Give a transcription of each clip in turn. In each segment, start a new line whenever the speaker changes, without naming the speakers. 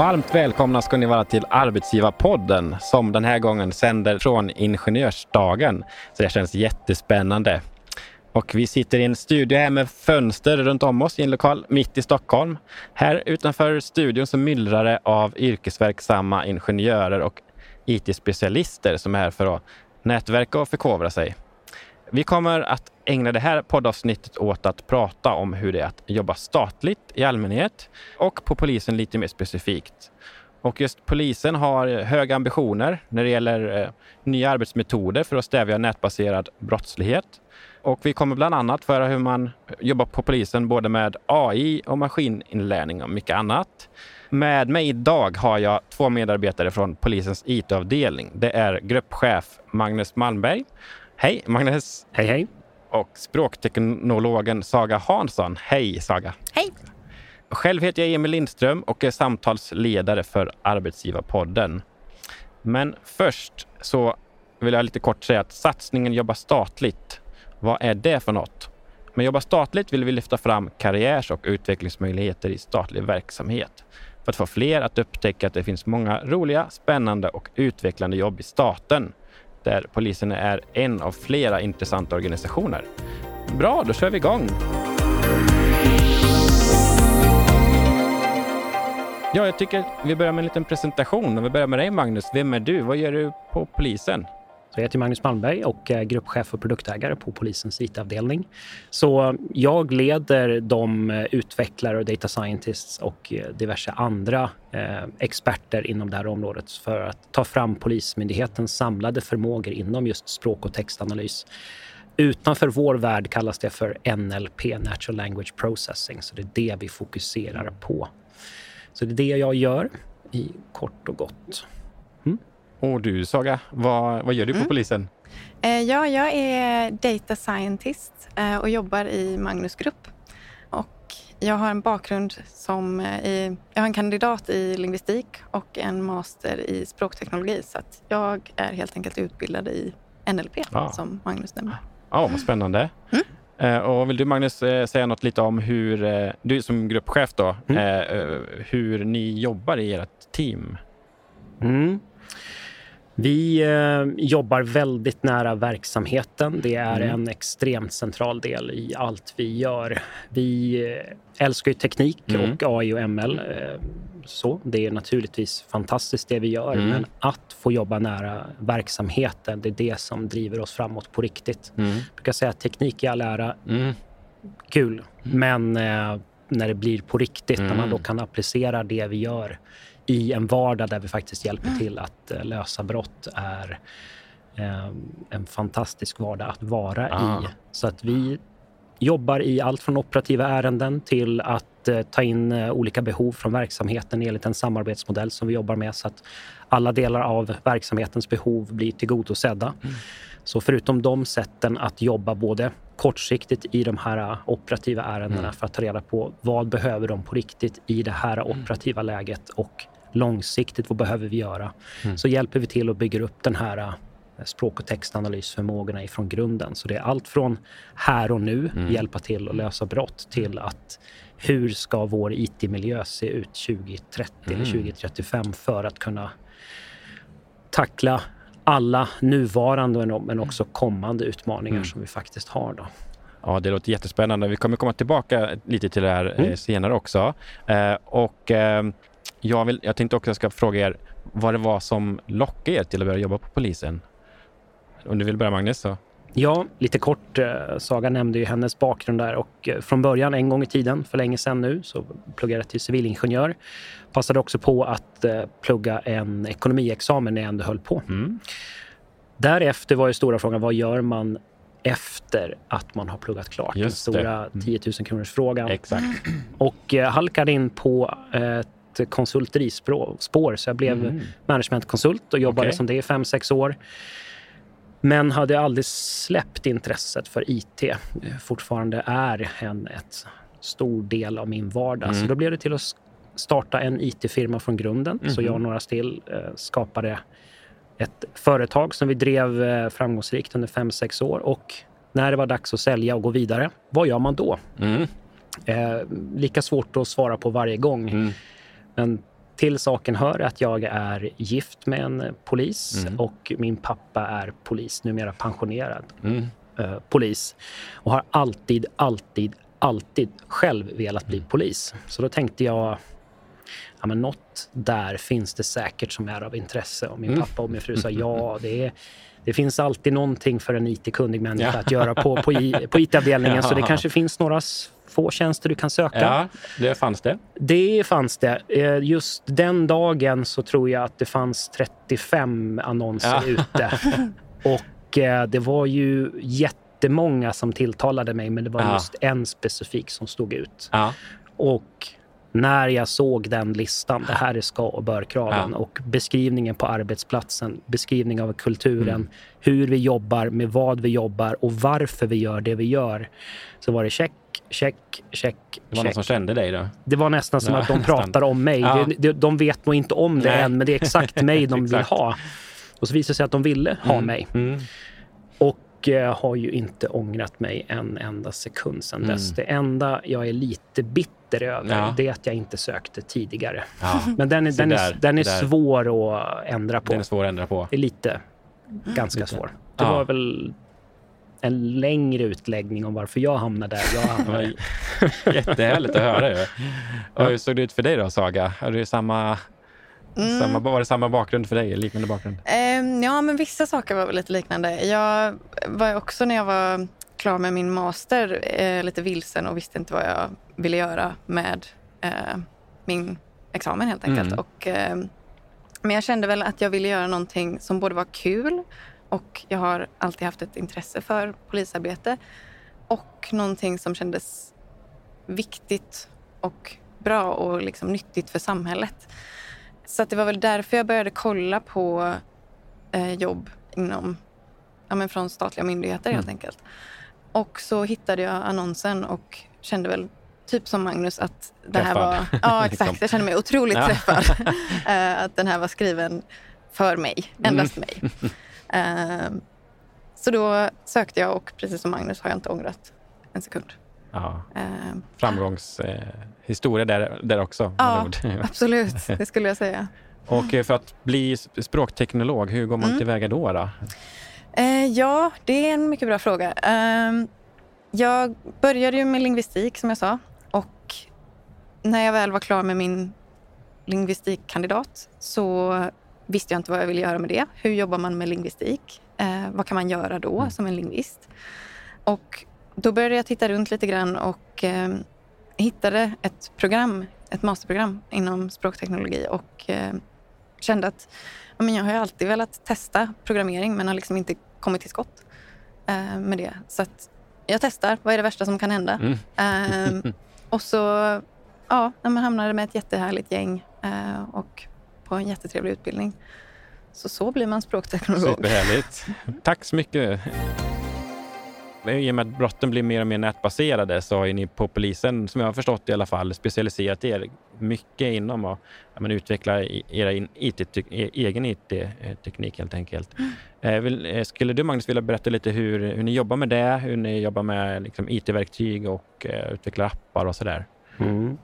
Varmt välkomna ska ni vara till Arbetsgivarpodden som den här gången sänder från Ingenjörsdagen. Så det känns jättespännande. Och vi sitter i en studio här med fönster runt om oss i en lokal mitt i Stockholm. Här utanför studion så myllrar det av yrkesverksamma ingenjörer och IT-specialister som är här för att nätverka och förkovra sig. Vi kommer att ägna det här poddavsnittet åt att prata om hur det är att jobba statligt i allmänhet och på polisen lite mer specifikt. Och just polisen har höga ambitioner när det gäller eh, nya arbetsmetoder för att stävja nätbaserad brottslighet. Och vi kommer bland annat föra hur man jobbar på polisen både med AI och maskininlärning och mycket annat. Med mig idag har jag två medarbetare från polisens IT-avdelning. Det är gruppchef Magnus Malmberg. Hej Magnus!
Hej hej!
Och språkteknologen Saga Hansson. Hej Saga!
Hej!
Själv heter jag Emil Lindström och är samtalsledare för Arbetsgivarpodden. Men först så vill jag lite kort säga att satsningen Jobba statligt, vad är det för något? Med Jobba statligt vill vi lyfta fram karriärs och utvecklingsmöjligheter i statlig verksamhet för att få fler att upptäcka att det finns många roliga, spännande och utvecklande jobb i staten där polisen är en av flera intressanta organisationer. Bra, då kör vi igång! Ja, jag tycker vi börjar med en liten presentation. Vi börjar med dig Magnus. Vem är du? Vad gör du på polisen?
Så jag heter Magnus Malmberg och är gruppchef och produktägare på polisens IT-avdelning. Så jag leder de eh, utvecklare och data scientists och eh, diverse andra eh, experter inom det här området för att ta fram Polismyndighetens samlade förmågor inom just språk och textanalys. Utanför vår värld kallas det för NLP, Natural Language Processing, så det är det vi fokuserar på. Så det är det jag gör i kort och gott.
Och du Saga, vad, vad gör du på mm. polisen?
Eh, ja, jag är data scientist eh, och jobbar i Magnus Grupp. Och jag har en bakgrund som eh, i, jag har en kandidat i lingvistik och en master i språkteknologi. Så att jag är helt enkelt utbildad i NLP ah. som Magnus nämnde.
Ja, vad spännande. Mm. Och vill du Magnus säga något lite om hur, du som gruppchef då, mm. hur ni jobbar i ert team?
Mm. Vi eh, jobbar väldigt nära verksamheten. Det är mm. en extremt central del i allt vi gör. Vi eh, älskar ju teknik mm. och AI och ML. Eh, så det är naturligtvis fantastiskt det vi gör, mm. men att få jobba nära verksamheten, det är det som driver oss framåt på riktigt. Mm. Jag brukar säga att teknik i all ära, mm. kul, men eh, när det blir på riktigt, när man mm. då kan applicera det vi gör i en vardag där vi faktiskt hjälper till att uh, lösa brott är um, en fantastisk vardag att vara ah. i. Så att vi jobbar i allt från operativa ärenden till att uh, ta in olika behov från verksamheten enligt en samarbetsmodell som vi jobbar med så att alla delar av verksamhetens behov blir tillgodosedda. Mm. Så förutom de sätten att jobba både kortsiktigt i de här operativa ärendena mm. för att ta reda på vad behöver de på riktigt i det här mm. operativa läget och långsiktigt, vad behöver vi göra? Mm. Så hjälper vi till och bygger upp den här eh, språk och textanalysförmågorna ifrån grunden. Så det är allt från här och nu, mm. hjälpa till att lösa brott, till att hur ska vår IT-miljö se ut 2030 mm. eller 2035 för att kunna tackla alla nuvarande men också kommande utmaningar mm. som vi faktiskt har. Då.
Ja, det låter jättespännande. Vi kommer komma tillbaka lite till det här mm. Eh, senare också. Eh, och eh, jag, vill, jag tänkte också jag ska fråga er vad det var som lockade er till att börja jobba på polisen. Om du vill börja Magnus? Så.
Ja, lite kort. Eh, Saga nämnde ju hennes bakgrund där och eh, från början en gång i tiden, för länge sedan nu, så pluggade jag till civilingenjör. Passade också på att eh, plugga en ekonomiexamen när jag ändå höll på. Mm. Därefter var ju stora frågan, vad gör man efter att man har pluggat klart? Just Den stora mm. 10 000 kronors frågan.
Exakt.
Och halkade in på ett konsulterispår. Så jag blev mm. managementkonsult och jobbade okay. som det i fem, sex år. Men hade aldrig släppt intresset för IT. Fortfarande är en ett stor del av min vardag. Mm. Så då blev det till att starta en IT-firma från grunden. Mm. Så jag och några till eh, skapade ett företag som vi drev eh, framgångsrikt under fem sex år. Och när det var dags att sälja och gå vidare, vad gör man då? Mm. Eh, lika svårt att svara på varje gång. Mm. Men till saken hör att jag är gift med en polis
Mm.
och min pappa är polis, numera pensionerad
Mm.
eh, polis. Och har alltid, alltid, alltid själv velat
Mm.
bli polis. Så då tänkte jag, ja men något där finns det säkert som är av intresse. Och min
Mm.
pappa och min fru sa ja, det är det finns alltid någonting för en IT-kunnig människa
Ja.
att göra på, på, i- på IT-avdelningen. Så det
Ja.
kanske finns några få tjänster du kan söka.
Ja, det fanns det.
Det fanns det. Eh, Just den dagen så tror jag att det fanns 35 annonser
Ja.
ute. Och eh, det var ju jättemånga som tilltalade mig, men det var
Ja.
just en specifik som stod ut.
Ja.
Och när jag såg den listan, det här är ska och bör-kraven
Ja.
och beskrivningen på arbetsplatsen, beskrivning av kulturen,
Mm.
hur vi jobbar, med vad vi jobbar och varför vi gör det vi gör. Så var det check, check, check,
Det var någon
check.
som kände dig då?
Det var nästan som
Ja,
att de
nästan.
pratar om mig.
Ja.
De, de, vet nog inte om det
Nej.
än, men det är exakt mig de vill ha. Och så visade det sig att de ville ha
Mm.
mig.
Mm.
Och eh, har ju inte ångrat mig en enda sekund sedan
Mm.
dess. Det enda jag är lite bitter över,
Ja.
det är att jag inte sökte tidigare.
Ja.
Men den är, den är, den är svår att ändra på.
Den är svår att ändra på.
Det är lite, ganska
Lite.
svår. Det
Ja.
var väl en längre utläggning om varför jag hamnade där jag hamnade.
jättehärligt att höra. Ju. Och hur såg det ut för dig då, Saga? Har du samma,
Mm.
samma, var det samma bakgrund för dig? Liknande bakgrund?
Ehm, ja, men vissa saker var väl lite liknande. Jag var också när jag var klar med min master eh, lite vilsen och visste inte vad jag ville göra med eh, min examen helt enkelt.
Mm.
Och, ehm, men jag kände väl att jag ville göra någonting som både var kul och jag har alltid haft ett intresse för polisarbete och någonting som kändes viktigt och bra och liksom nyttigt för samhället. Så det var väl därför jag började kolla på eh, jobb inom, ja, men från statliga myndigheter helt
Mm.
enkelt. Och så hittade jag annonsen och kände väl typ som Magnus att det här
Träffad.
var... Ja, exakt. Jag kände mig otroligt
Ja.
träffad. Eh, att den här var skriven för mig, endast
Mm.
mig. Eh, så då sökte jag och precis som Magnus har jag inte ångrat en sekund.
Ja.
Eh,
Framgångshistoria eh, historia där, där också.
Ja. absolut, det skulle jag säga.
Och eh, för att bli sp- språkteknolog, hur går man
Mm.
tillväga då? då?
Eh, ja, det är en mycket bra fråga. Ehm, jag började ju med lingvistik som jag sa och när jag väl var klar med min lingvistikkandidat så visste jag inte vad jag ville göra med det. Hur jobbar man med lingvistik? Eh, vad kan man göra då
Mm.
som en lingvist? Och då började jag titta runt lite grann och eh, hittade ett program, ett masterprogram inom språkteknologi och eh, kände att ja, men jag har ju alltid velat testa programmering men har liksom inte kommit till skott eh, med det. Så att jag testar, vad är det värsta som kan hända?
Mm.
Ehm, och så ja, när man hamnade med ett jättehärligt gäng eh, och på en jättetrevlig utbildning. Så så blir man språkteknolog.
Superhärligt. Tack så mycket. I och med att brotten blir mer och mer nätbaserade så har ju ni på polisen, som jag har förstått i alla fall, specialiserat er mycket inom att ja, men utveckla era in- IT, e- egen IT-teknik helt enkelt. Eh, vill, eh, skulle du Magnus vilja berätta lite hur, hur ni jobbar med det, hur ni jobbar med liksom, IT-verktyg och eh, utvecklar appar och sådär?
Mm.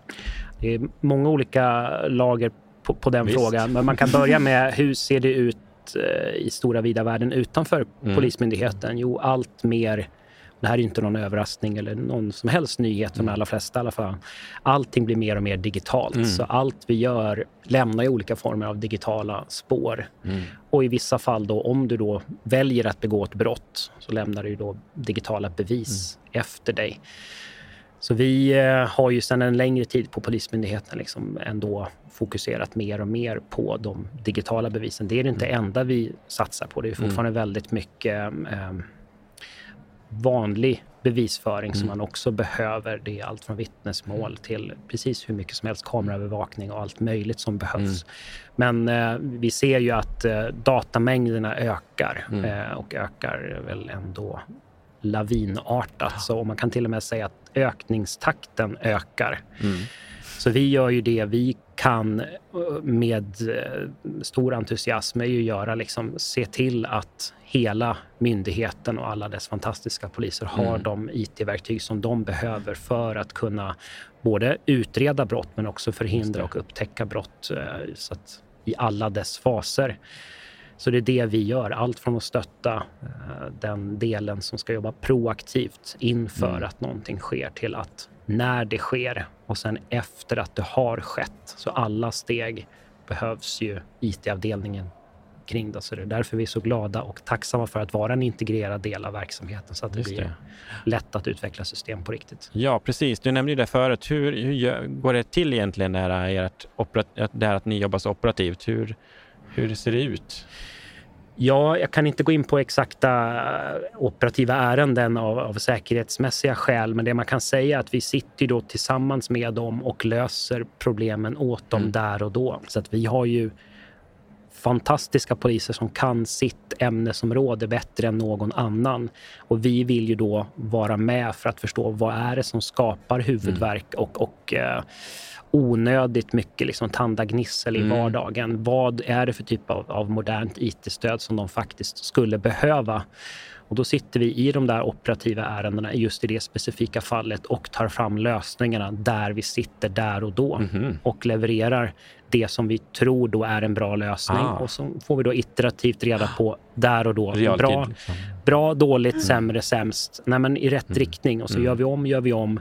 Det är många olika lager på, på den
Visst.
frågan. Men man kan börja med hur ser det ut eh, i stora vida världen utanför
Mm.
Polismyndigheten? Jo, allt mer det här är inte någon överraskning eller någon som helst nyhet för de allra flesta i alla fall. Allting blir mer och mer digitalt.
Mm.
Så allt vi gör lämnar ju olika former av digitala spår.
Mm.
Och i vissa fall då, om du då väljer att begå ett brott så lämnar du då digitala bevis efter dig. Så vi eh, har ju sedan en längre tid på Polismyndigheten liksom ändå fokuserat mer och mer på de digitala bevisen. Det är det inte enda vi satsar på. Det är fortfarande väldigt mycket eh, vanlig bevisföring som man också behöver. Det är allt från vittnesmål till precis hur mycket som helst kameraövervakning och allt möjligt som behövs. Men eh, vi ser ju att eh, datamängderna ökar
Mm.
eh, och ökar väl ändå lavinartat. Så man kan till och med säga att ökningstakten ökar.
Mm.
Så vi gör ju det vi kan eh, med eh, stor entusiasm är ju göra liksom, se till att hela myndigheten och alla dess fantastiska poliser har
Mm.
de IT-verktyg som de behöver för att kunna både utreda brott men också förhindra och upptäcka brott eh, så att, i alla dess faser. Så det är det vi gör. Allt från att stötta eh, den delen som ska jobba proaktivt inför
Mm.
att någonting sker till att när det sker och sen efter att det har skett. Så alla steg behövs ju IT-avdelningen kring det. Så det är därför vi är så glada och tacksamma för att vara en integrerad del av verksamheten så att det
Just
blir
det.
lätt att utveckla system på riktigt.
Ja, precis. Du nämnde ju det förut. Hur, hur går det till egentligen, det här, ert det här att ni jobbar så operativt? Hur, hur ser det ut?
Ja, jag kan inte gå in på exakta eh, operativa ärenden av, av säkerhetsmässiga skäl, men det man kan säga är att vi sitter då tillsammans med dem och löser problemen åt dem
Mm.
där och då. Så att vi har ju fantastiska poliser som kan sitt ämnesområde bättre än någon annan. Och vi vill ju då vara med för att förstå vad är det som skapar huvudvärk och, och eh, onödigt mycket liksom tandagnissel i
Mm.
vardagen. Vad är det för typ av, av modernt IT-stöd som de faktiskt skulle behöva? Och då sitter vi i de där operativa ärendena just i det specifika fallet och tar fram lösningarna där vi sitter där och då
Mhm.
och levererar det som vi tror då är en bra lösning.
Ah.
Och så får vi då iterativt reda på där och då.
Realtid.
Bra,
liksom.
bra, dåligt, sämre, sämst. Nej, men i rätt
Mm.
riktning. Och så
Mm.
gör vi om, gör vi om.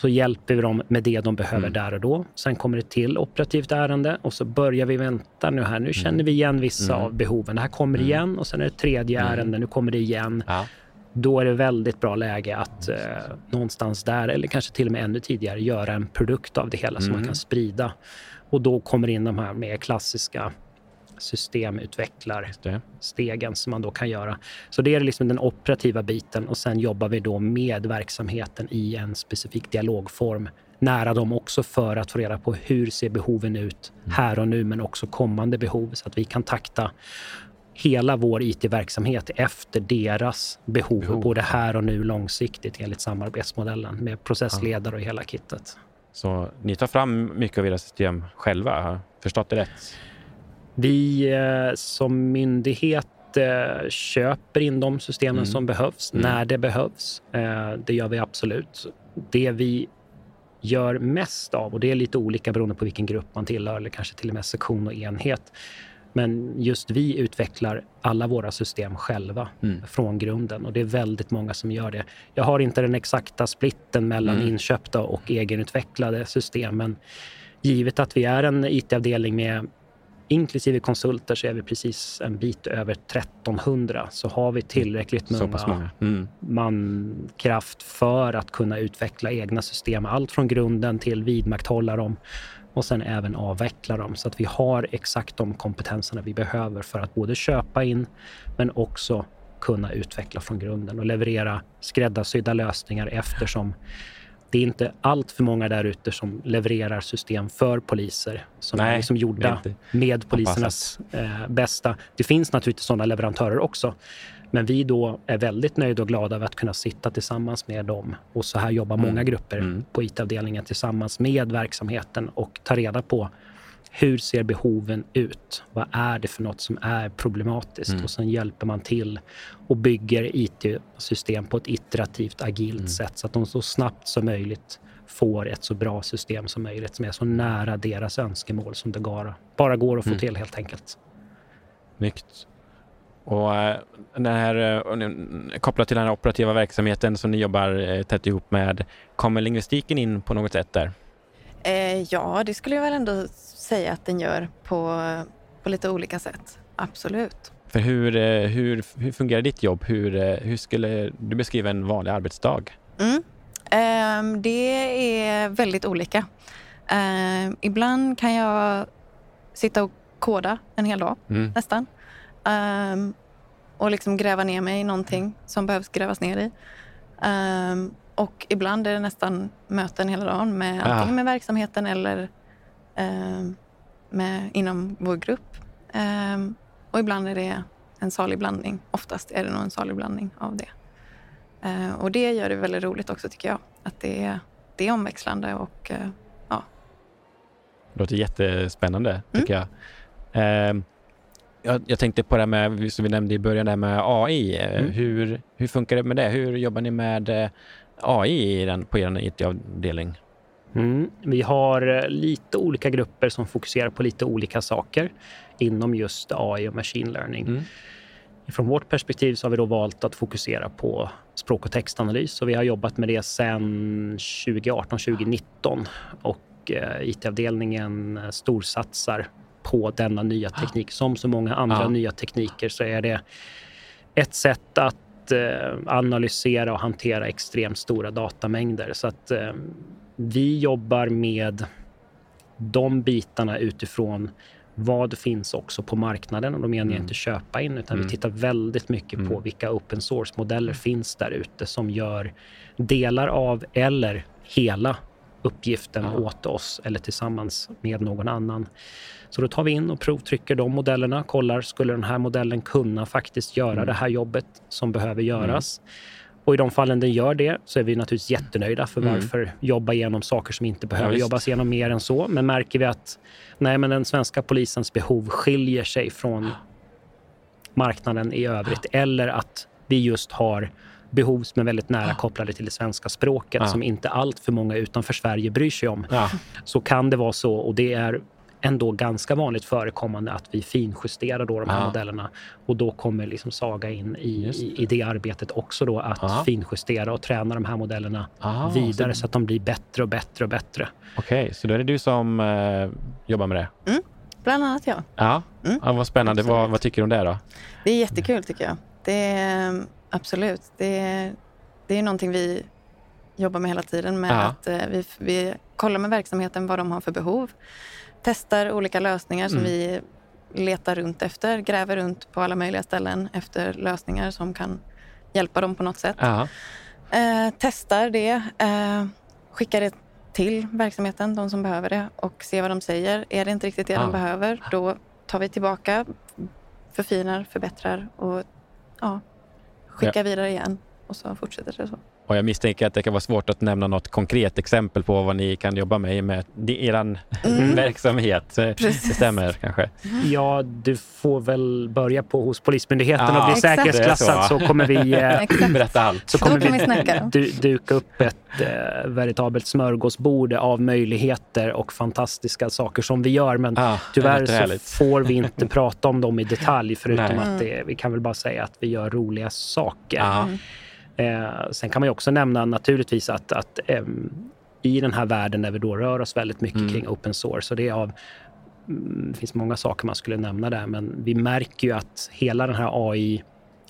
Så hjälper vi dem med det de behöver
Mm.
där och då. Sen kommer det till operativt ärende och så börjar vi vänta nu här. Nu känner vi igen vissa
Mm.
av behoven. Det här kommer
Mm.
igen och sen är det tredje
Mm.
ärende. Nu kommer det igen.
Ja.
Då är det väldigt bra läge att eh, någonstans där, eller kanske till och med ännu tidigare, göra en produkt av det hela som
Mm.
man kan sprida. Och då kommer in de här mer klassiska systemutvecklarstegen som man då kan göra. Så det är liksom den operativa biten och sen jobbar vi då med verksamheten i en specifik dialogform nära dem också för att få reda på hur ser behoven ut här och nu men också kommande behov så att vi kan takta hela vår IT-verksamhet efter deras behov,
Behov.
både här och nu långsiktigt enligt samarbetsmodellen med processledare och hela kittet.
Så ni tar fram mycket av era system själva? Förstått det rätt?
Vi eh, som myndighet eh, köper in de systemen
Mm.
som behövs
Mm.
när det behövs. Eh, det gör vi absolut. Det vi gör mest av, och det är lite olika beroende på vilken grupp man tillhör eller kanske till och med sektion och enhet. Men just vi utvecklar alla våra system själva
Mm.
från grunden och det är väldigt många som gör det. Jag har inte den exakta splitten mellan
Mm.
inköpta och egenutvecklade system, men givet att vi är en IT-avdelning med inklusive konsulter så är vi precis en bit över 1300 så har vi tillräckligt många?
Mm.
mankraft för att kunna utveckla egna system. Allt från grunden till vidmakthålla dem och sen även avveckla dem. Så att vi har exakt de kompetenserna vi behöver för att både köpa in men också kunna utveckla från grunden och leverera skräddarsydda lösningar eftersom det är inte allt för många där ute som levererar system för poliser som
Nej,
är liksom gjorda med polisernas eh, bästa. Det finns naturligtvis sådana leverantörer också. Men vi då är väldigt nöjda och glada över att kunna sitta tillsammans med dem. Och så här jobbar många
Mm.
grupper
Mm.
på IT-avdelningen tillsammans med verksamheten och ta reda på hur ser behoven ut? Vad är det för något som är problematiskt?
Mm.
Och sen hjälper man till och bygger IT-system på ett iterativt, agilt
Mm.
sätt så att de så snabbt som möjligt får ett så bra system som möjligt som är så nära deras önskemål som det går, bara går att få
Mm.
till helt enkelt.
Snyggt. Och eh, den här, eh, kopplat till den här operativa verksamheten som ni jobbar eh, tätt ihop med, kommer lingvistiken in på något sätt där?
Eh, ja, det skulle jag väl ändå säga att den gör på, på lite olika sätt. Absolut.
För hur, eh, hur, hur fungerar ditt jobb? Hur, eh, hur skulle du beskriva en vanlig arbetsdag?
Mm. Ehm, det är väldigt olika. Ehm, ibland kan jag sitta och koda en hel dag
Mm.
nästan. Ehm, och liksom gräva ner mig i någonting som behövs grävas ner i. Och ibland är det nästan möten hela dagen med
Ah.
antingen med verksamheten eller med, inom vår grupp. Ehm, och ibland är det en salig blandning. Oftast är det nog en salig blandning av det. Ehm, och det gör det väldigt roligt också tycker jag. Att det är, det är omväxlande och eh,
Det låter jättespännande tycker jag. Eh, Jag, jag tänkte på det med, som vi nämnde i början, det med AI. Mm. Hur, hur funkar det med det? Hur jobbar ni med eh, AI i den, på er IT-avdelning?
Mm. Vi har eh, lite olika grupper som fokuserar på lite olika saker inom just AI och machine learning. Mm. Från vårt perspektiv så har vi då valt att fokusera på språk och textanalys och vi har jobbat med det sedan 2018-2019 och eh, IT-avdelningen storsatsar på denna nya teknik. Som så många andra ja. nya tekniker så är det ett sätt att eh, analysera och hantera extremt stora datamängder. Så att eh, vi jobbar med de bitarna utifrån vad finns också på marknaden. Och då menar jag mm. inte köpa in, utan mm. vi tittar väldigt mycket mm. på vilka open source-modeller finns där ute som gör delar av eller hela uppgiften ja. åt oss eller tillsammans med någon annan. Så då tar vi in och provtrycker de modellerna, kollar, skulle den här modellen kunna faktiskt göra mm. det här jobbet som behöver göras? Och i de fallen den gör det så är vi naturligtvis jättenöjda. För mm. varför jobba igenom saker som inte behöver ja, jobbas igenom mer än så? Men märker vi att nej, men den svenska polisens behov skiljer sig från marknaden i övrigt eller att vi just har behov som är väldigt nära kopplade till det svenska språket ja. som inte allt för många utanför Sverige bryr sig om. Ja. Så kan det vara så och det är ändå ganska vanligt förekommande att vi finjusterar då de här ja. modellerna. Och då kommer liksom Saga in i, i, i, det arbetet också då att ja. finjustera och träna de här modellerna Aha, vidare så... så... att de blir bättre och bättre och bättre.
Okej, okay, så då är det du som eh, jobbar med det?
Mm, bland annat jag.
Ja, mm. ja vad spännande. Vad, vad, tycker du om det då?
Det är jättekul tycker jag. Det är, absolut. Det är, det är någonting vi jobbar med hela tiden med ja. att eh, vi, vi kollar med verksamheten vad de har för behov testar olika lösningar som mm. vi letar runt efter, gräver runt på alla möjliga ställen efter lösningar som kan hjälpa dem på något sätt. Eh, testar det, eh, skickar det till verksamheten, de som behöver det och ser vad de säger. Är det inte riktigt det ja. de behöver, då tar vi tillbaka, förfinar, förbättrar och ja, skickar ja. vidare igen och så fortsätter det så.
Och jag misstänker att det kan vara svårt att nämna något konkret exempel på vad ni kan jobba med med er mm. verksamhet. Precis. Det stämmer kanske?
Ja, du får väl börja på hos Polismyndigheten ja, och bli säkerhetsklassad så. så. kommer vi
eh, berätta allt.
Så kommer vi, vi duka upp ett eh, veritabelt smörgåsbord av möjligheter och fantastiska saker som vi gör. Men ah, tyvärr så får vi inte prata om dem i detalj förutom Nej. att det, vi kan väl bara säga att vi gör roliga saker. Ah. Eh, sen kan man ju också nämna naturligtvis att, att eh, i den här världen där vi då rör oss väldigt mycket mm. kring open source, och det, är av, mm, det finns många saker man skulle nämna där, men vi märker ju att hela den här AI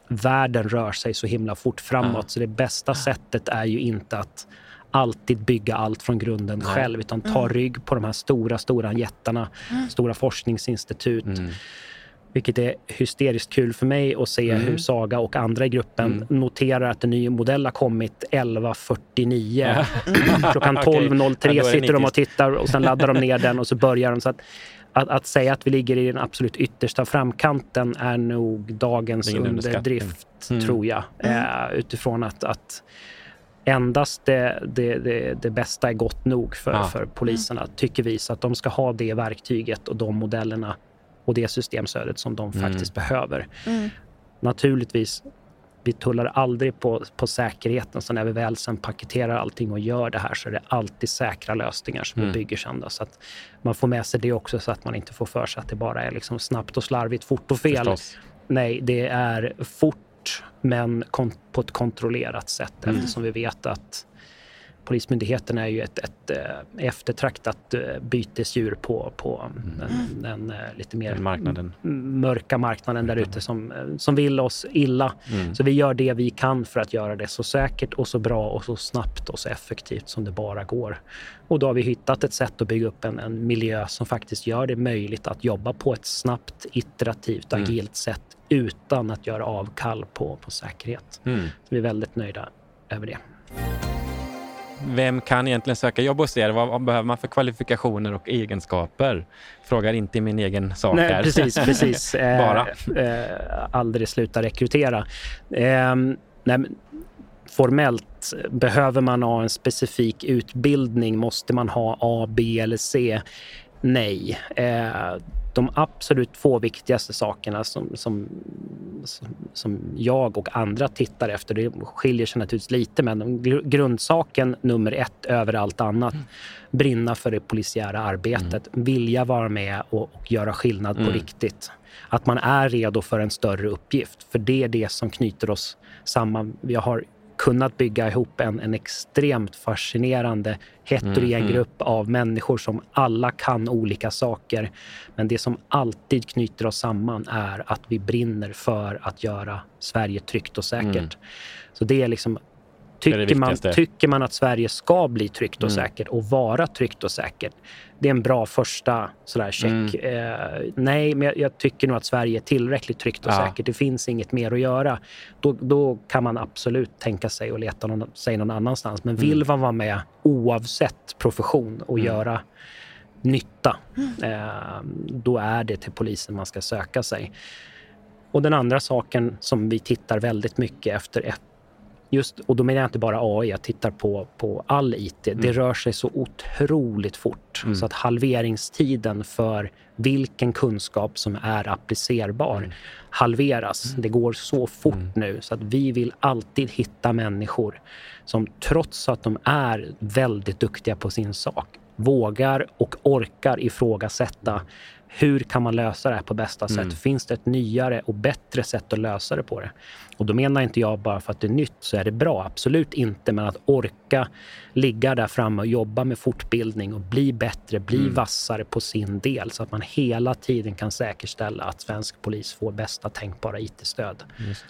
världen rör sig så himla fort framåt. Mm. Så det bästa sättet är ju inte att alltid bygga allt från grunden Nej. själv, utan ta mm. rygg på de här stora, stora jättarna, mm. stora forskningsinstitut. Vilket är hysteriskt kul för mig att se mm. hur Saga och andra i gruppen mm. noterar att en ny modell har kommit 11.49. Mm. Klockan 12.03 okay. sitter de och tittar och sen laddar de ner den och så börjar de. Så att, att, att, säga att vi ligger i den absolut yttersta framkanten är nog dagens underdrift, mm. tror jag. Mm. Uh, utifrån att, att endast det, det, det, det, bästa är gott nog för, ja. för poliserna, tycker vi. Så att de ska ha det verktyget och de modellerna och det systemstödet som de mm. faktiskt behöver. Mm. Naturligtvis, vi tullar aldrig på, på säkerheten, så när vi väl sen paketerar allting och gör det här så är det alltid säkra lösningar som mm. vi bygger sen. Då, så att man får med sig det också så att man inte får för sig att det bara är liksom snabbt och slarvigt, fort och fel. Förstås. Nej, det är fort men på ett kontrollerat sätt mm. eftersom vi vet att Polismyndigheten är ju ett, ett, eh, eftertraktat eh, bytesdjur på, på mm. den, den, eh, lite mer den marknaden. mörka marknaden där ute som, som vill oss illa. Mm. Så vi gör det vi kan för att göra det så säkert och så bra och så snabbt och så effektivt som det bara går. Och då har vi hittat ett sätt att bygga upp en, en miljö som faktiskt gör det möjligt att jobba på ett snabbt, iterativt, mm. agilt sätt utan att göra avkall på, på säkerhet. Mm. Så vi är väldigt nöjda över det
vem kan egentligen söka jobb hos er? Vad, vad, behöver man för kvalifikationer och egenskaper? Frågar inte min egen sak
Nej,
här.
Precis, precis.
Bara.
Eh, eh, aldrig sluta rekrytera. Eh, nej, formellt, behöver man ha en specifik utbildning? Måste man ha A, B eller C? Nej. Eh, de absolut två viktigaste sakerna som, som, som jag och andra tittar efter, det skiljer sig naturligtvis lite, men grundsaken nummer ett över allt annat, mm. brinna för det polisiära arbetet, mm. vilja vara med och, och göra skillnad på mm. riktigt. Att man är redo för en större uppgift, för det är det som knyter oss samman. Vi har kunnat bygga ihop en, en extremt fascinerande heterogen mm, grupp av människor som alla kan olika saker. Men det som alltid knyter oss samman är att vi brinner för att göra Sverige tryggt och säkert. Mm. Så det är liksom Tycker man, tycker man att Sverige ska bli tryggt och mm. säkert och vara tryggt och säkert, det är en bra första sådär check. Mm. Eh, nej, men jag, jag, tycker nog att Sverige är tillräckligt tryggt och ja. säkert. Det finns inget mer att göra. Då, då kan man absolut tänka sig att leta någon, sig någon annanstans. Men vill mm. man vara med oavsett profession och mm. göra nytta, eh, då är det till polisen man ska söka sig. Och den andra saken som vi tittar väldigt mycket efter just, och då menar jag inte bara AI, jag tittar på, på all IT. Mm. Det rör sig så otroligt fort mm. så att halveringstiden för vilken kunskap som är applicerbar mm. halveras. Mm. Det går så fort mm. nu så att vi vill alltid hitta människor som trots att de är väldigt duktiga på sin sak vågar och orkar ifrågasätta hur kan man lösa det här på bästa sätt? Mm. Finns det ett nyare och bättre sätt att lösa det på det? Och då menar inte jag bara för att det är nytt så är det bra. Absolut inte. Men att orka ligga där framme och jobba med fortbildning och bli bättre, bli mm. vassare på sin del så att man hela tiden kan säkerställa att svensk polis får bästa tänkbara IT-stöd.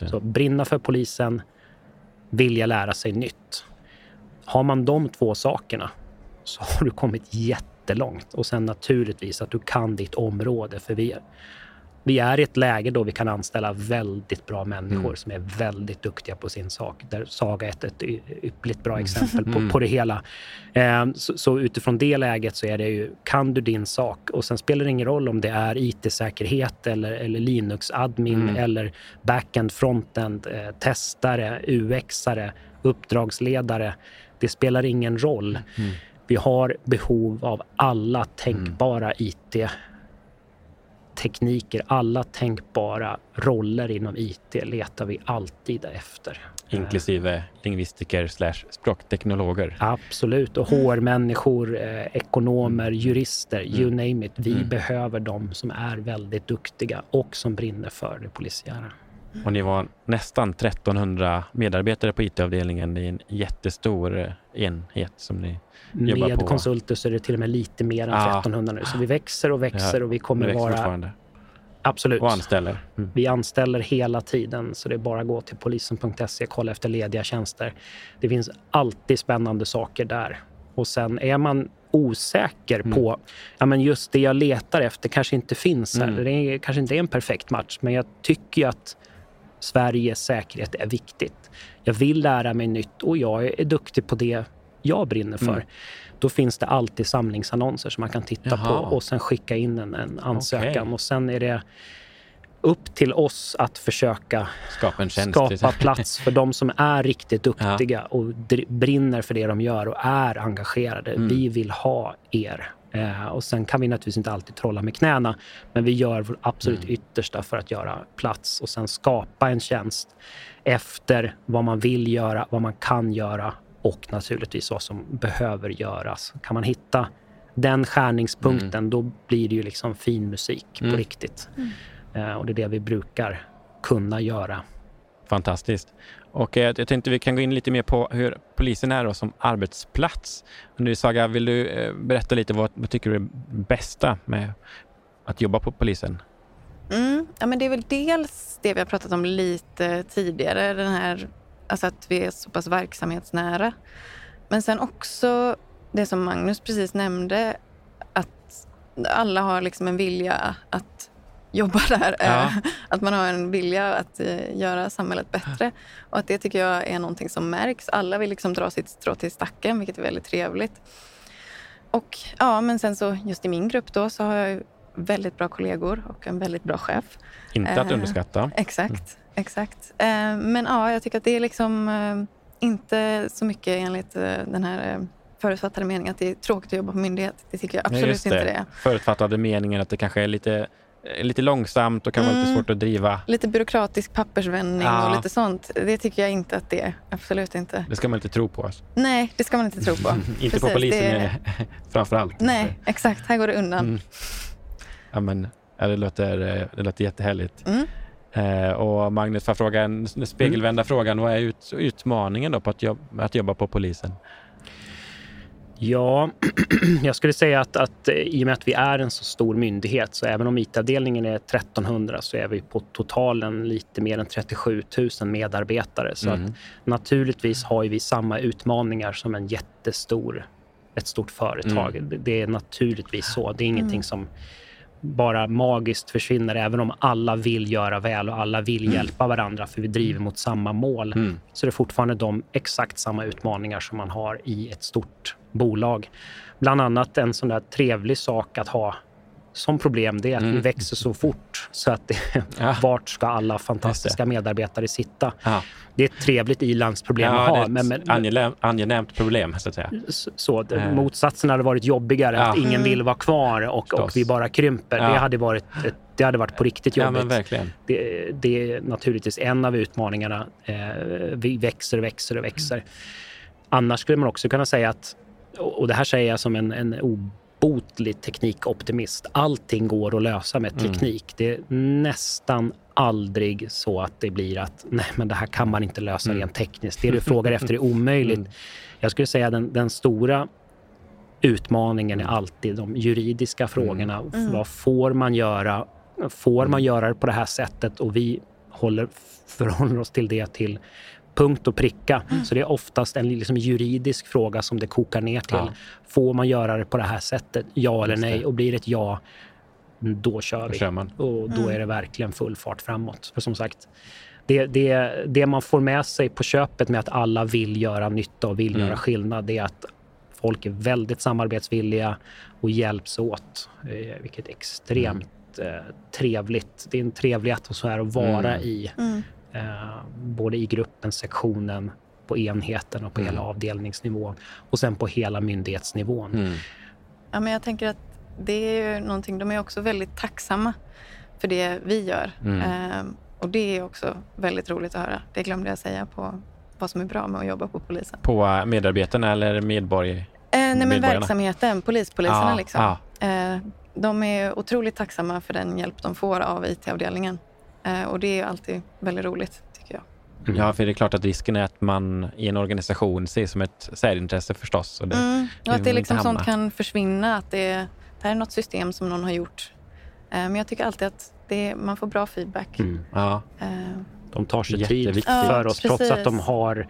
Så brinna för polisen, vilja lära sig nytt. Har man de två sakerna så har du kommit jättelångt. Och sen naturligtvis att du kan ditt område. För vi, vi är i ett läge då vi kan anställa väldigt bra människor mm. som är väldigt duktiga på sin sak. Där Saga är ett, ett ypperligt bra mm. exempel på, mm. på det hela. Eh, så, så, utifrån det läget så är det ju, kan du din sak? Och sen spelar det ingen roll om det är IT-säkerhet eller, eller Linux-admin mm. eller backend, frontend, eh, testare, UX-are, uppdragsledare. Det spelar ingen roll. Mm. Vi har behov av alla tänkbara mm. IT-tekniker. Alla tänkbara roller inom IT letar vi alltid efter.
Inklusive lingvistiker slash språkteknologer.
Absolut. Och HR-människor, eh, ekonomer, mm. jurister, mm. you name it. Vi mm. behöver de som är väldigt duktiga och som brinner för det polisiära.
Och ni var nästan 1300 medarbetare på IT-avdelningen. Det är en jättestor eh, enhet som ni jobbar
Med på. konsulter så är det till och med lite mer än ja. 1300 nu. Så vi växer och växer ja, och vi kommer vara... Absolut.
Och anställer.
Mm. Vi anställer hela tiden, så det är bara att gå till polisen.se och kolla efter lediga tjänster. Det finns alltid spännande saker där. Och sen är man osäker mm. på, ja men just det jag letar efter kanske inte finns här. Mm. Det är, kanske inte är en perfekt match, men jag tycker att Sveriges säkerhet är viktigt. Jag vill lära mig nytt och jag är duktig på det jag brinner för. Mm. Då finns det alltid samlingsannonser som man kan titta Jaha. på och sen skicka in en, en ansökan. Okay. Och sen är det upp till oss att försöka
skapa,
skapa plats för de som är riktigt duktiga ja. och brinner för det de gör och är engagerade. Mm. Vi vill ha er. Eh, och sen kan vi naturligtvis inte alltid trolla med knäna, men vi gör vårt absolut mm. yttersta för att göra plats och sen skapa en tjänst efter vad man vill göra, vad man kan göra och naturligtvis vad som behöver göras. Kan man hitta den skärningspunkten, mm. då blir det ju liksom fin musik mm. på riktigt. Mm. Eh, och det är det vi brukar kunna göra.
Fantastiskt. Och eh, jag tänkte vi kan gå in lite mer på hur polisen är då som arbetsplats. Nu Saga, vill du eh, berätta lite vad, vad tycker du är bästa med att jobba på polisen?
Mm, ja, men det är väl dels det vi har pratat om lite tidigare, den här, alltså att vi är så pass verksamhetsnära. Men sen också det som Magnus precis nämnde, att alla har liksom en vilja att jobba där. Ja. Eh, att man har en vilja att eh, göra samhället bättre. Och att det tycker jag är någonting som märks. Alla vill liksom dra sitt strå till stacken, vilket är väldigt trevligt. Och ja, men sen så just i min grupp då så har jag väldigt bra kollegor och en väldigt bra chef.
Inte att eh, underskatta.
exakt, mm. exakt. men ja, jag tycker att det är liksom inte så mycket enligt den här förutfattade meningar att det är tråkigt att jobba på myndighet. Det tycker jag absolut
Nej,
inte det är.
Förutfattade meningen att det kanske är lite, eh, lite långsamt och kan vara lite
Mm.
svårt att driva.
Lite byråkratisk pappersvändning
Ja.
och lite sånt. Det tycker jag inte att det är. Absolut inte.
Det ska man inte tro på. Alltså.
Nej, det ska man inte tro på.
inte på
Precis,
polisen
det-
framför allt.
Nej, exakt. Här går det undan.
Mm. Ja, men, det, låter, eh, det låter jättehärligt.
Mm.
Eh, och Magnus, får fråga en spegelvända frågan. Vad är ut, utmaningen då på att jobba, att jobba på polisen?
Ja, jag skulle säga att, att eh, i och med att vi är en så stor myndighet så även om IT-avdelningen är 1300 så är vi på totalen lite mer än 37 000 medarbetare. Så
Mm.
att naturligtvis har ju vi samma utmaningar som en jättestor, ett stort företag.
Mm.
Det, det är naturligtvis så. Det är ingenting som bara magiskt försvinner även om alla vill göra väl och alla vill hjälpa varandra för vi driver mot samma mål
Mm.
så det är fortfarande de exakt samma utmaningar som man har i ett stort bolag. Bland annat en sån där trevlig sak att ha som problem det är att
Mm.
vi växer så fort så att det,
Ja.
vart ska alla fantastiska medarbetare sitta?
Ja.
Det är ett trevligt ilandsproblem att
Ja, är
ha. Men, men,
angenäm, angenämt problem, så att säga.
så,
Eh.
motsatsen hade varit jobbigare,
Ja.
att ingen vill vara kvar och, och vi bara krymper. Det, hade varit ett, det hade varit på riktigt jobbigt. det, det är naturligtvis en av utmaningarna. Eh, vi växer och växer och växer. Annars skulle man också kunna säga att, och och det här säger jag som en, en obotlig teknikoptimist, allting går att lösa med
Mm.
teknik. Det är nästan aldrig så att det blir att nej, men det här kan man inte lösa
Mm.
rent tekniskt. Det du frågar efter är omöjligt. Jag skulle säga den, den stora utmaningen är alltid de juridiska frågorna.
Mm.
Vad får man göra? Får man göra det på det här sättet? Och vi håller, förhåller oss till det till punkt och pricka. Så det är oftast en liksom juridisk fråga som det kokar ner till.
Ja.
Får man göra det på det här sättet? Ja eller nej? Och blir det ett ja, då kör
Då
vi.
man.
Och då
Mm.
är det verkligen full fart framåt. För som sagt, det, det, det man får med sig på köpet med att alla vill göra nytta och vill
Mm.
göra skillnad, det är att folk är väldigt samarbetsvilliga och hjälps åt. Eh, vilket är extremt eh, trevligt. Det är en trevlig atmosfär att vara
Mm.
i. Eh, både i gruppen, sektionen, på enheten och på
Mm.
hela avdelningsnivån. Och sen på hela myndighetsnivån.
Mm.
Ja, men jag tänker att det är ju någonting, de är också väldigt tacksamma för det vi gör.
Mm.
Ehm, och det är också väldigt roligt att höra. Det glömde jag säga på vad som är bra med att jobba på polisen.
På eh, medarbetarna eller medborgare?
Eh, nej, men verksamheten, polispoliserna
Ja,
liksom.
ja.
Eh, de är otroligt tacksamma för den hjälp de får av IT-avdelningen. Eh, och det är alltid väldigt roligt, tycker jag.
Mm.
Ja, för det är klart att risken är att man i en organisation ses som ett särintresse förstås. Och det,
Mm. Och att det liksom
inte
sånt kan försvinna. Att det, det här är något system som någon har gjort. Eh, men jag tycker alltid att det, man får bra feedback.
Mm.
Ja,
Eh,
De tar sig tid
Jätteviktigt.
för
Ja,
oss trots att de har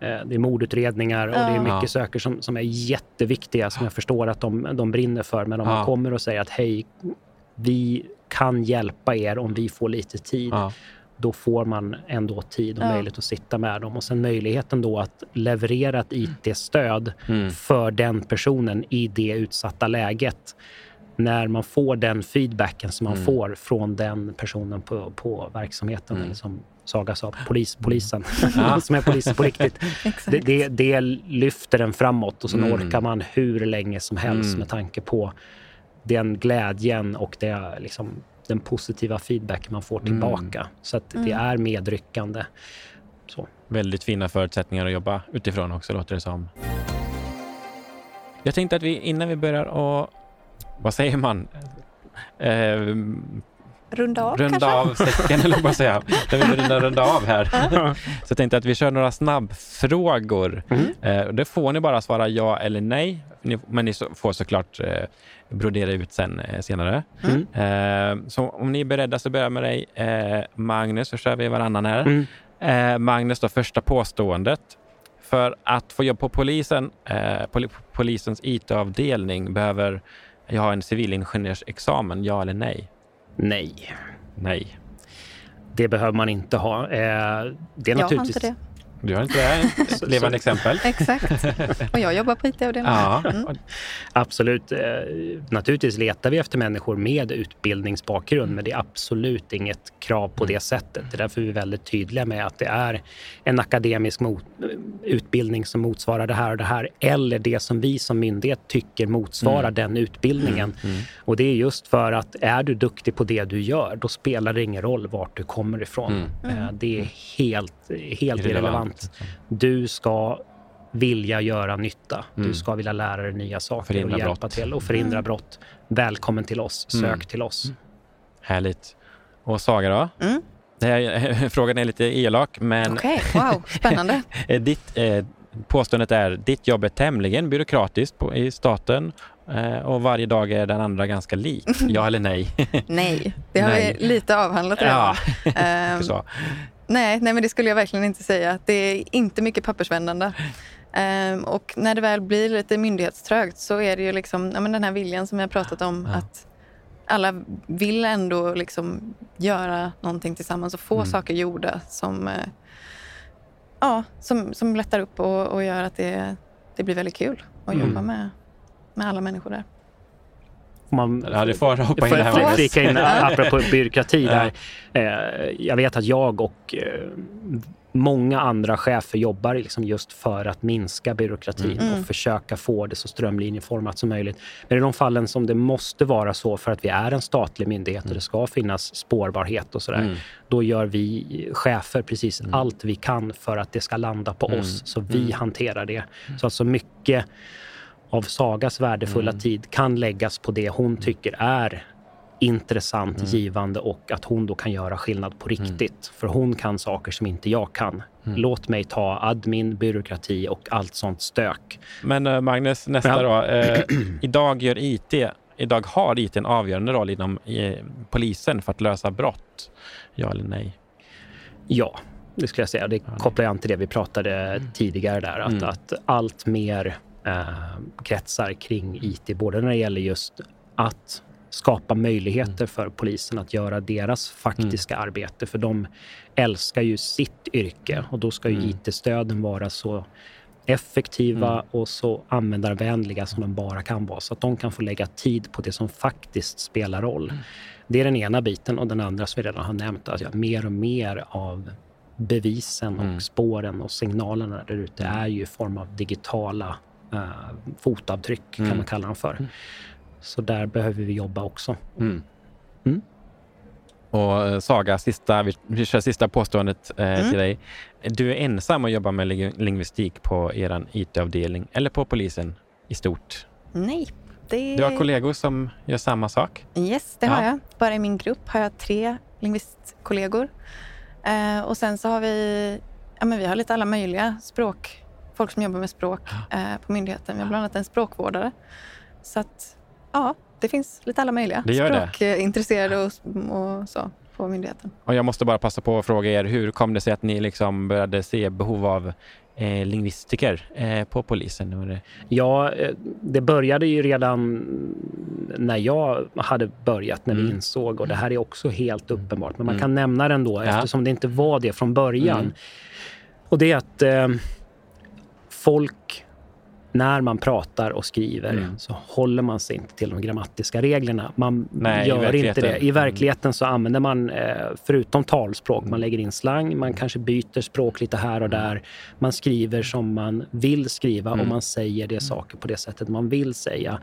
det är mordutredningar och det är
Ja.
mycket
Ja.
saker som, som är jätteviktiga som jag förstår att de, de brinner för. Men om
Ja.
man kommer och säger att hej, vi kan hjälpa er om vi får lite tid.
ja.
Då får man ändå tid och
Ja.
möjlighet att sitta med dem. Och sen möjligheten då att leverera ett IT-stöd
Mm.
för den personen i det utsatta läget. När man får den feedbacken som man
Mm.
får från den personen på, på verksamheten,
Mm.
eller som Saga sa, polis, polisen,
Ja.
som är polis på riktigt. Det, det, det lyfter den framåt och sen
Mm.
orkar man hur länge som helst
Mm.
med tanke på den glädjen och det, liksom, den positiva feedback man får
Mm.
tillbaka. Så att det
Mm.
är medryckande. Så.
Väldigt fina förutsättningar att jobba utifrån också, låter det som. Jag tänkte att vi innan vi börjar och vad säger man? Eh,
Runda av
runda
kanske?
av säcken, eller vad säga. När vi börjar runda av här. Så jag tänkte att vi kör några snabbfrågor.
Mm.
Eh, och det får ni bara svara ja eller nej. Ni, men ni får såklart eh, brodera ut sen eh, senare.
Mm.
Så om ni är beredda så börjar jag med dig, Magnus, så kör vi varannan här.
Mm.
Magnus, då, första påståendet. För att få jobb på polisen, poli- polisens IT-avdelning behöver jag ha en civilingenjörsexamen, ja eller nej?
Nej,
Nej.
det behöver man inte ha. Eh, det är
Jag har
naturligtvis...
inte det.
Du har inte det? Ett levande exempel.
Exakt. Och jag jobbar på IT-avdelningen.
Ja.
Mm.
Absolut. Eh, Naturligtvis letar vi efter människor med utbildningsbakgrund, men det är absolut inget krav på det sättet. Det är därför vi är väldigt tydliga med att det är en akademisk mot, utbildning som motsvarar det här och det här, eller det som vi som myndighet tycker motsvarar den utbildningen. Och det är just för att är du duktig på det du gör, då spelar det ingen roll vart du kommer ifrån. Eh, Det är helt, helt
Irrelevant.
irrelevant. Du ska vilja göra nytta. Du ska vilja lära dig nya saker
Förhindra
och hjälpa
brott.
till och förhindra brott. Välkommen till oss. Sök till oss.
Härligt. Och Saga då?
Mm.
Det här, frågan är lite elak, men
Okej, wow, spännande.
eh, ditt, eh, påståendet är ditt jobb är tämligen byråkratiskt på, i staten eh, och varje dag är den andra ganska lik. Ja eller nej?
Nej, det har
Nej.
vi lite avhandlat
ja,
redan. Ehm,
så.
Nej, nej, men det skulle jag verkligen inte säga. Det är inte mycket pappersvändande. Ehm, och när det väl blir lite myndighetströgt så är det ju liksom, ja, men den här viljan som jag pratat om.
Ja.
Att alla vill ändå liksom göra någonting tillsammans och få
Mm.
saker gjorda som, eh, ja, som, som lättar upp och, och gör att det, det blir väldigt kul att
Mm.
jobba med, med alla människor där.
Om Man,
Ja, du får hoppa in
jag
Magnus.
flika in apropå byråkrati där. Eh, jag vet att jag och eh, många andra chefer jobbar liksom just för att minska byråkratin
Mm.
och försöka få det så strömlinjeformat som möjligt. Men i de fallen som det måste vara så för att vi är en statlig myndighet och det ska finnas spårbarhet och sådär,
Mm.
då gör vi chefer precis allt vi kan för att det ska landa på
Mm.
oss, så vi hanterar det. Så att så mycket av Sagas värdefulla
Mm.
tid kan läggas på det hon tycker är intressant,
Mm.
givande och att hon då kan göra skillnad på riktigt. För hon kan saker som inte jag kan.
Mm.
Låt mig ta admin, byråkrati och allt sånt stök.
Men eh, Magnus, nästa
Ja.
då. Eh, idag gör IT, idag har IT en avgörande roll inom eh, polisen för att lösa brott. Ja eller nej?
Ja, det skulle jag säga. Det kopplar jag an till det vi pratade tidigare där. Att,
Mm.
att allt mer eh, kretsar kring IT, både när det gäller just att skapa möjligheter för polisen att göra deras faktiska arbete. För de älskar ju sitt yrke och då ska ju
Mm.
IT-stöden vara så effektiva
Mm.
och så användarvänliga som de bara kan vara. Så att de kan få lägga tid på det som faktiskt spelar roll.
Mm.
Det är den ena biten och den andra som vi redan har nämnt, att ja, mer och mer av bevisen
Mm.
och spåren och signalerna där ute är ju i form av digitala eh, fotavtryck,
Mm.
kan man kalla dem för. Så där behöver vi jobba också.
Mm.
Mm.
Och eh, Saga, sista, vi, vi kör sista påståendet eh,
Mm.
till dig. Du är ensam och jobbar med ling- lingvistik på er IT-avdelning eller på polisen i stort.
Nej, det...
Du har kollegor som gör samma sak.
Yes, det
Ja.
har jag. Bara i min grupp har jag tre lingvistkollegor. Eh, och sen så har vi, ja, men vi har lite alla möjliga språk, folk som jobbar med språk eh, på myndigheten. Vi har bland annat en språkvårdare. Så att, ja, det finns lite alla möjliga
Det
språkintresserade och, och så på myndigheten.
Och jag måste bara passa på att fråga er, hur kom det sig att ni liksom började se behov av eh, lingvistiker eh, på polisen?
Ja, eh, det började ju redan när jag hade börjat, när vi
Mm.
insåg, och det här är också helt uppenbart, men man
Mm.
kan nämna det ändå
Ja.
eftersom det inte var det från början.
Mm.
Och det är att eh, folk, när man pratar och skriver,
Mm.
så håller man sig inte till de grammatiska reglerna. Man
Nej,
gör inte det. I
Mm.
verkligheten så använder man, eh, förutom talspråk, man lägger in slang, man kanske byter språk lite här och där. Man skriver som man vill skriva och
Mm.
man säger det saker på det sättet man vill säga.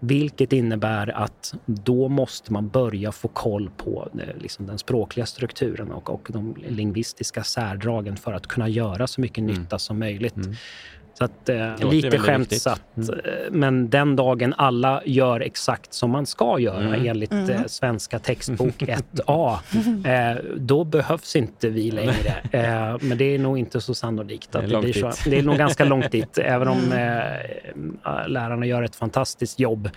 Vilket innebär att då måste man börja få koll på eh, liksom den språkliga strukturen och, och de lingvistiska särdragen för att kunna göra så mycket
Mm.
nytta som möjligt.
Mm.
Så att, eh, lite skämtsatt.
viktigt.
eh, Men den dagen alla gör exakt som man ska göra
Mm.
enligt
Mm.
eh, Svenska textbok 1A, eh, då behövs inte vi längre. Eh, men det är nog inte så sannolikt
Det är
att det,
långt
blir så.
dit.
Det är nog ganska långt dit. Även om eh, lärarna gör ett fantastiskt jobb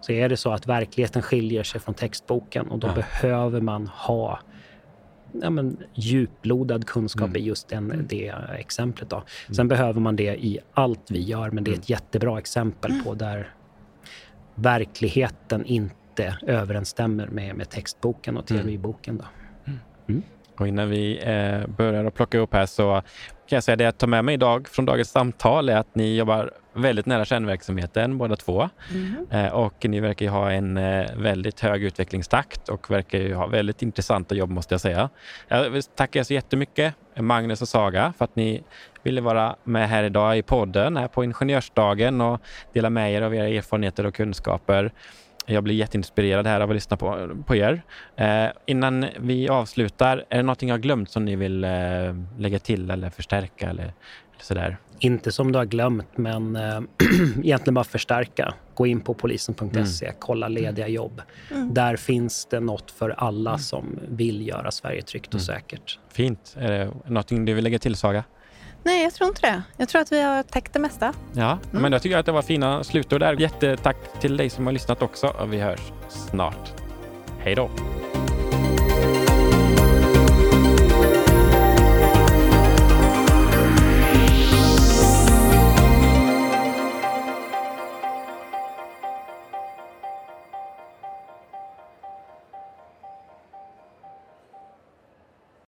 så är det så att verkligheten skiljer sig från textboken och då
Ja.
behöver man ha ja, men, djuplodad kunskap
Mm.
i just den, det exemplet. Då. Sen behöver man det i allt vi gör, men det är ett jättebra exempel på där verkligheten inte överensstämmer med, med textboken och
Mm.
teoriboken. Då.
Och innan vi eh, börjar att plocka upp här så kan jag säga det jag tar med mig idag från dagens samtal är att ni jobbar väldigt nära kärnverksamheten båda två. Mm. Och ni verkar ju ha en eh, väldigt hög utvecklingstakt och verkar ju ha väldigt intressanta jobb måste jag säga. Jag vill tacka så jättemycket Magnus och Saga för att ni ville vara med här idag i podden här på Ingenjörsdagen och dela med er av era erfarenheter och kunskaper. Jag blir jätteinspirerad här av att lyssna på, på er. Eh, innan vi avslutar, är det någonting jag glömt som ni vill eh, lägga till eller förstärka eller, eller sådär?
Inte som du har glömt, men eh, egentligen bara förstärka. Gå in på polisen.se, mm. kolla lediga jobb. Mm. Där finns det något för alla mm. som vill göra Sverige tryggt och mm. säkert.
Fint. Är det någonting du vill lägga till, Saga?
Nej, jag tror inte det. Jag tror att vi har täckt det mesta.
Ja, mm. men jag tycker att det var fina slutord där. Jättetack till dig som har lyssnat också och vi hörs snart. Hej då!